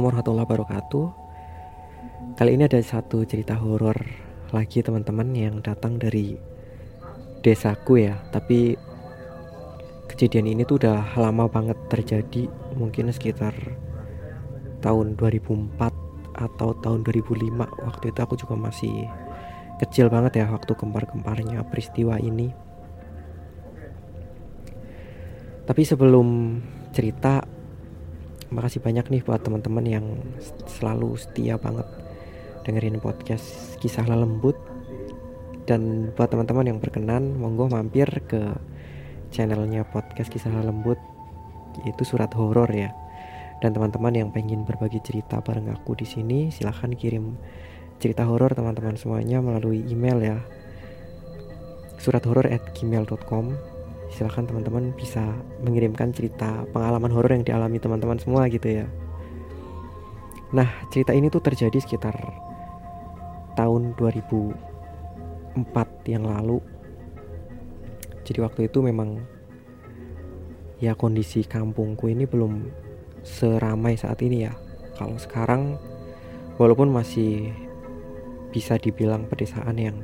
Assalamualaikum warahmatullahi wabarakatuh. Kali ini ada satu cerita horor lagi teman-teman yang datang dari desaku ya. Tapi kejadian ini tuh udah lama banget terjadi, mungkin sekitar tahun 2004 atau tahun 2005. Waktu itu aku juga masih kecil banget ya waktu gempar-gemparnya peristiwa ini. Tapi sebelum cerita makasih banyak nih buat teman-teman yang selalu setia banget dengerin podcast kisah lembut dan buat teman-teman yang berkenan monggo mampir ke channelnya podcast kisah lembut itu surat horor ya. Dan teman-teman yang pengen berbagi cerita bareng aku di sini silahkan kirim cerita horor teman-teman semuanya melalui email ya. Surat horor at gmail.com silahkan teman-teman bisa mengirimkan cerita pengalaman horor yang dialami teman-teman semua gitu ya. Nah cerita ini tuh terjadi sekitar tahun 2004 yang lalu. Jadi waktu itu memang ya kondisi kampungku ini belum seramai saat ini ya. Kalau sekarang walaupun masih bisa dibilang pedesaan yang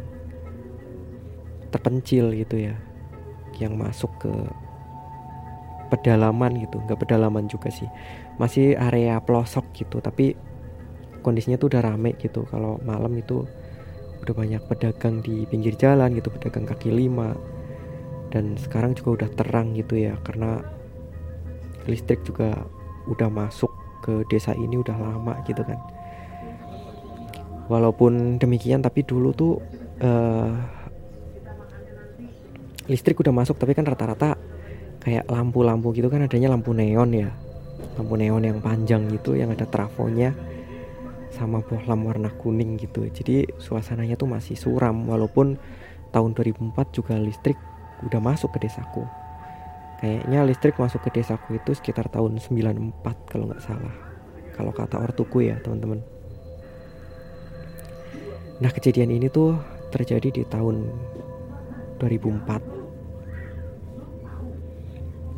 terpencil gitu ya yang masuk ke pedalaman gitu. Nggak pedalaman juga sih. Masih area pelosok gitu tapi kondisinya tuh udah rame gitu. Kalau malam itu udah banyak pedagang di pinggir jalan gitu pedagang kaki lima. Dan sekarang juga udah terang gitu ya karena listrik juga udah masuk ke desa ini udah lama gitu kan. Walaupun demikian tapi dulu tuh uh, listrik udah masuk tapi kan rata-rata kayak lampu-lampu gitu kan adanya lampu neon ya. Lampu neon yang panjang gitu yang ada trafonya sama bohlam warna kuning gitu. Jadi suasananya tuh masih suram walaupun tahun 2004 juga listrik udah masuk ke desaku. Kayaknya listrik masuk ke desaku itu sekitar tahun 94 kalau nggak salah. Kalau kata ortuku ya teman-teman. Nah kejadian ini tuh terjadi di tahun 2004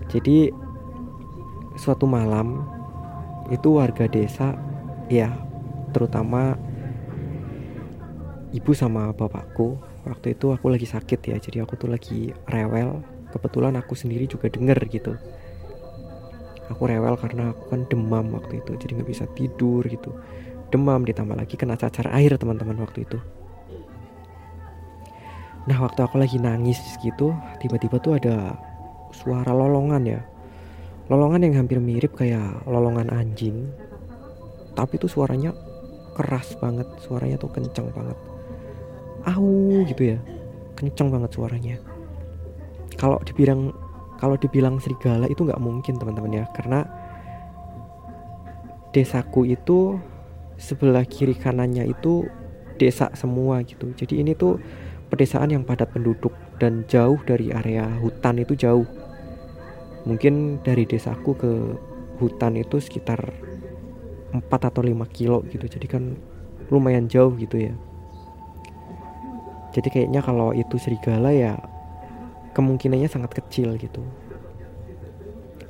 jadi suatu malam itu warga desa ya terutama ibu sama bapakku waktu itu aku lagi sakit ya jadi aku tuh lagi rewel. Kebetulan aku sendiri juga denger gitu. Aku rewel karena aku kan demam waktu itu jadi nggak bisa tidur gitu. Demam ditambah lagi kena cacar air teman-teman waktu itu. Nah waktu aku lagi nangis gitu tiba-tiba tuh ada suara lolongan ya. Lolongan yang hampir mirip kayak lolongan anjing. Tapi tuh suaranya keras banget suaranya tuh kenceng banget. Au gitu ya. Kenceng banget suaranya. Kalau dibilang kalau dibilang serigala itu nggak mungkin teman-teman ya. Karena desaku itu sebelah kiri kanannya itu desa semua gitu. Jadi ini tuh pedesaan yang padat penduduk dan jauh dari area hutan itu jauh. Mungkin dari desaku ke hutan itu sekitar 4 atau 5 kilo gitu. Jadi kan lumayan jauh gitu ya. Jadi kayaknya kalau itu serigala ya kemungkinannya sangat kecil gitu.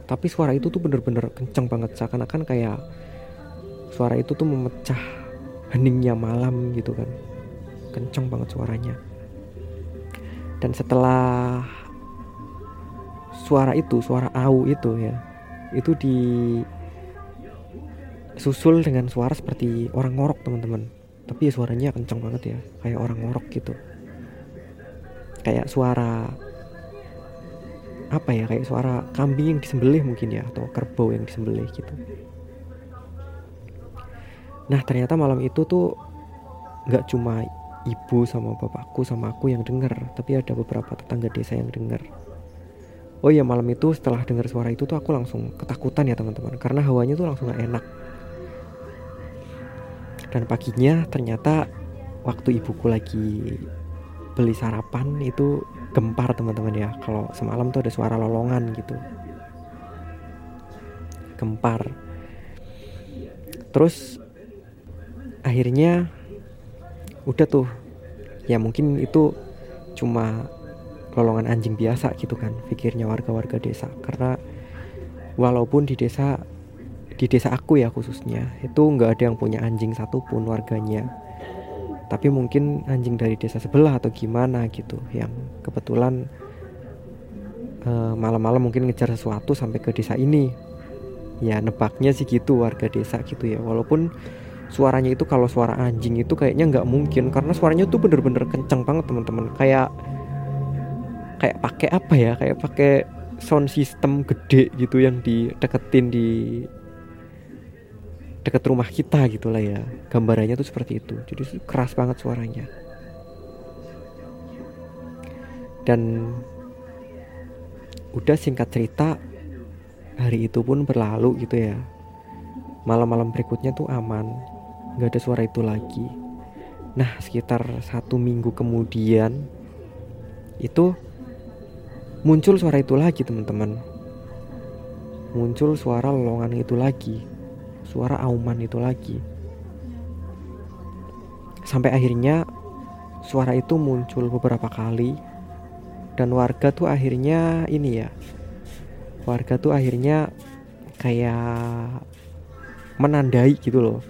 Tapi suara itu tuh bener-bener kenceng banget. Seakan-akan kayak suara itu tuh memecah heningnya malam gitu kan. Kenceng banget suaranya dan setelah suara itu suara au itu ya itu di susul dengan suara seperti orang ngorok teman-teman. Tapi ya suaranya kencang banget ya kayak orang ngorok gitu. Kayak suara apa ya kayak suara kambing yang disembelih mungkin ya atau kerbau yang disembelih gitu. Nah ternyata malam itu tuh nggak cuma ibu sama bapakku sama aku yang dengar tapi ada beberapa tetangga desa yang dengar. Oh iya malam itu setelah dengar suara itu tuh aku langsung ketakutan ya teman-teman karena hawanya tuh langsung gak enak. Dan paginya ternyata waktu ibuku lagi beli sarapan itu gempar teman-teman ya. Kalau semalam tuh ada suara lolongan gitu. Gempar. Terus akhirnya udah tuh. Ya mungkin itu cuma lolongan anjing biasa gitu kan pikirnya warga-warga desa. Karena walaupun di desa di desa aku ya khususnya itu nggak ada yang punya anjing satupun warganya. Tapi mungkin anjing dari desa sebelah atau gimana gitu yang kebetulan uh, malam-malam mungkin ngejar sesuatu sampai ke desa ini. Ya nebaknya sih gitu warga desa gitu ya walaupun suaranya itu kalau suara anjing itu kayaknya nggak mungkin karena suaranya tuh bener-bener kencang banget teman-teman. Kayak kayak pakai apa ya? Kayak pakai sound system gede gitu yang dideketin di deket rumah kita gitulah ya. Gambarannya tuh seperti itu. Jadi keras banget suaranya. Dan udah singkat cerita hari itu pun berlalu gitu ya. Malam-malam berikutnya tuh aman nggak ada suara itu lagi nah sekitar satu minggu kemudian itu muncul suara itu lagi teman-teman muncul suara lolongan itu lagi suara auman itu lagi. Sampai akhirnya suara itu muncul beberapa kali dan warga tuh akhirnya ini ya. Warga tuh akhirnya kayak menandai gitu loh.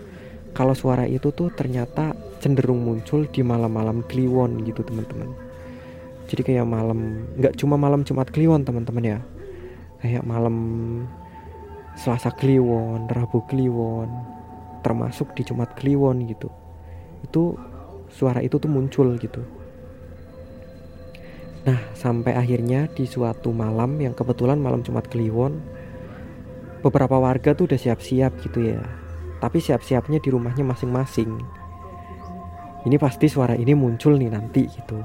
Kalau suara itu tuh ternyata cenderung muncul di malam-malam Kliwon gitu teman-teman. Jadi kayak malam nggak cuma malam Jumat Kliwon teman-teman ya. Kayak malam Selasa Kliwon, Rabu Kliwon, termasuk di Jumat Kliwon gitu. Itu suara itu tuh muncul gitu. Nah, sampai akhirnya di suatu malam yang kebetulan malam Jumat Kliwon, beberapa warga tuh udah siap-siap gitu ya. Tapi siap-siapnya di rumahnya masing-masing. Ini pasti suara ini muncul nih nanti gitu.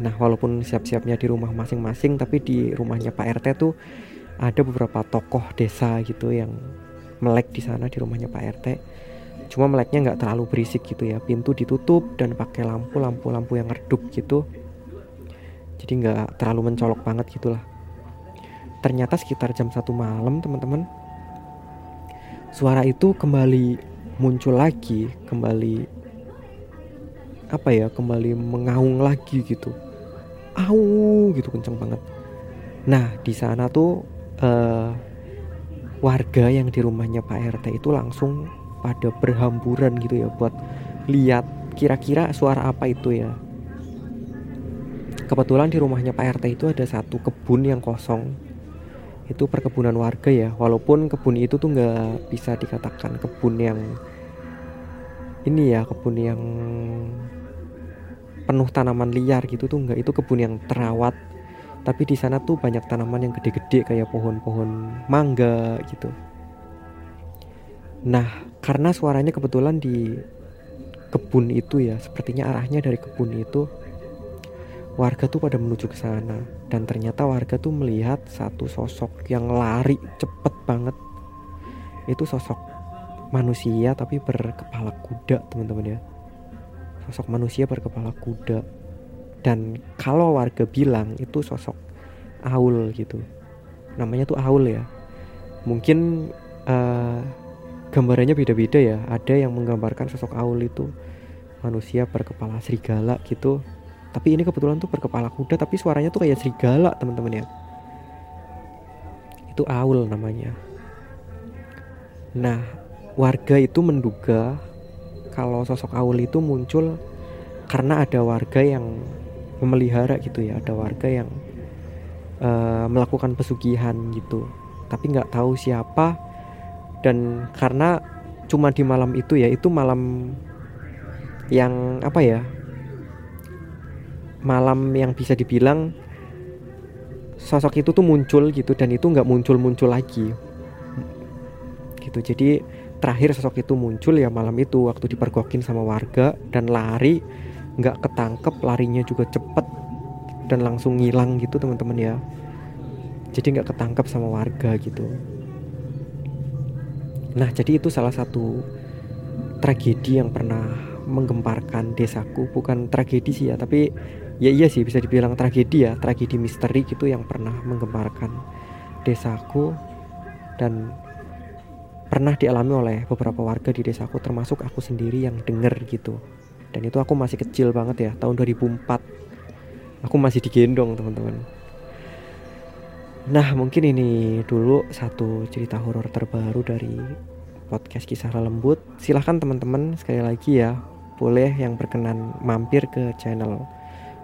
Nah, walaupun siap-siapnya di rumah masing-masing, tapi di rumahnya Pak RT tuh ada beberapa tokoh desa gitu yang melek di sana di rumahnya Pak RT cuma meleknya nggak terlalu berisik gitu ya pintu ditutup dan pakai lampu lampu lampu yang redup gitu jadi nggak terlalu mencolok banget gitulah ternyata sekitar jam satu malam teman-teman suara itu kembali muncul lagi kembali apa ya kembali mengaung lagi gitu au gitu kenceng banget nah di sana tuh uh, warga yang di rumahnya Pak RT itu langsung pada berhamburan gitu ya buat lihat kira-kira suara apa itu ya. Kebetulan di rumahnya Pak RT itu ada satu kebun yang kosong. Itu perkebunan warga ya, walaupun kebun itu tuh nggak bisa dikatakan kebun yang ini ya, kebun yang penuh tanaman liar gitu tuh nggak. Itu kebun yang terawat tapi di sana tuh banyak tanaman yang gede-gede kayak pohon-pohon mangga gitu. Nah karena suaranya kebetulan di kebun itu ya sepertinya arahnya dari kebun itu warga tuh pada menuju ke sana dan ternyata warga tuh melihat satu sosok yang lari cepet banget. Itu sosok manusia tapi berkepala kuda teman-teman ya. Sosok manusia berkepala kuda. Dan kalau warga bilang itu sosok Aul gitu. Namanya tuh Aul ya. Mungkin uh, gambarannya beda-beda ya. Ada yang menggambarkan sosok Aul itu manusia berkepala serigala gitu tapi ini kebetulan tuh berkepala kuda tapi suaranya tuh kayak serigala teman-teman ya. Itu Aul namanya. Nah warga itu menduga kalau sosok Aul itu muncul karena ada warga yang memelihara gitu ya ada warga yang uh, melakukan pesugihan gitu. Tapi nggak tahu siapa dan karena cuma di malam itu ya itu malam yang apa ya malam yang bisa dibilang sosok itu tuh muncul gitu dan itu nggak muncul-muncul lagi. Gitu. Jadi terakhir sosok itu muncul ya malam itu waktu dipergokin sama warga dan lari nggak ketangkep larinya juga cepet dan langsung ngilang gitu teman-teman ya. Jadi nggak ketangkep sama warga gitu. Nah jadi itu salah satu tragedi yang pernah menggemparkan desaku. Bukan tragedi sih ya tapi ya iya sih bisa dibilang tragedi ya. Tragedi misteri gitu yang pernah menggemparkan desaku dan pernah dialami oleh beberapa warga di desaku termasuk aku sendiri yang denger gitu. Dan itu aku masih kecil banget ya tahun 2004 aku masih digendong teman-teman. Nah mungkin ini dulu satu cerita horor terbaru dari podcast kisah lembut. Silahkan teman-teman sekali lagi ya Boleh yang berkenan mampir ke channel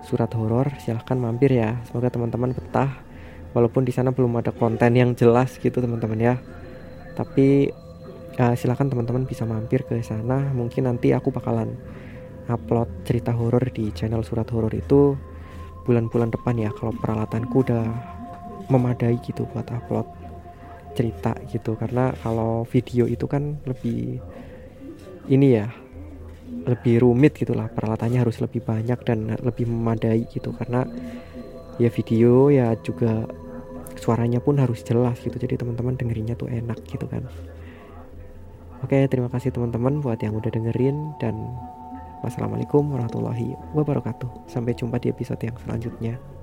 surat horor silahkan mampir ya. Semoga teman-teman betah. Walaupun di sana belum ada konten yang jelas gitu teman-teman ya. Tapi uh, silahkan teman-teman bisa mampir ke sana. Mungkin nanti aku bakalan upload cerita horor di channel surat horor itu bulan-bulan depan ya kalau peralatanku udah memadai gitu buat upload cerita gitu. Karena kalau video itu kan lebih ini ya lebih rumit gitulah peralatannya harus lebih banyak dan lebih memadai gitu. Karena ya video ya juga suaranya pun harus jelas gitu. Jadi teman-teman dengerinnya tuh enak gitu kan. Oke terima kasih teman-teman buat yang udah dengerin dan wassalamualaikum warahmatullahi wabarakatuh. Sampai jumpa di episode yang selanjutnya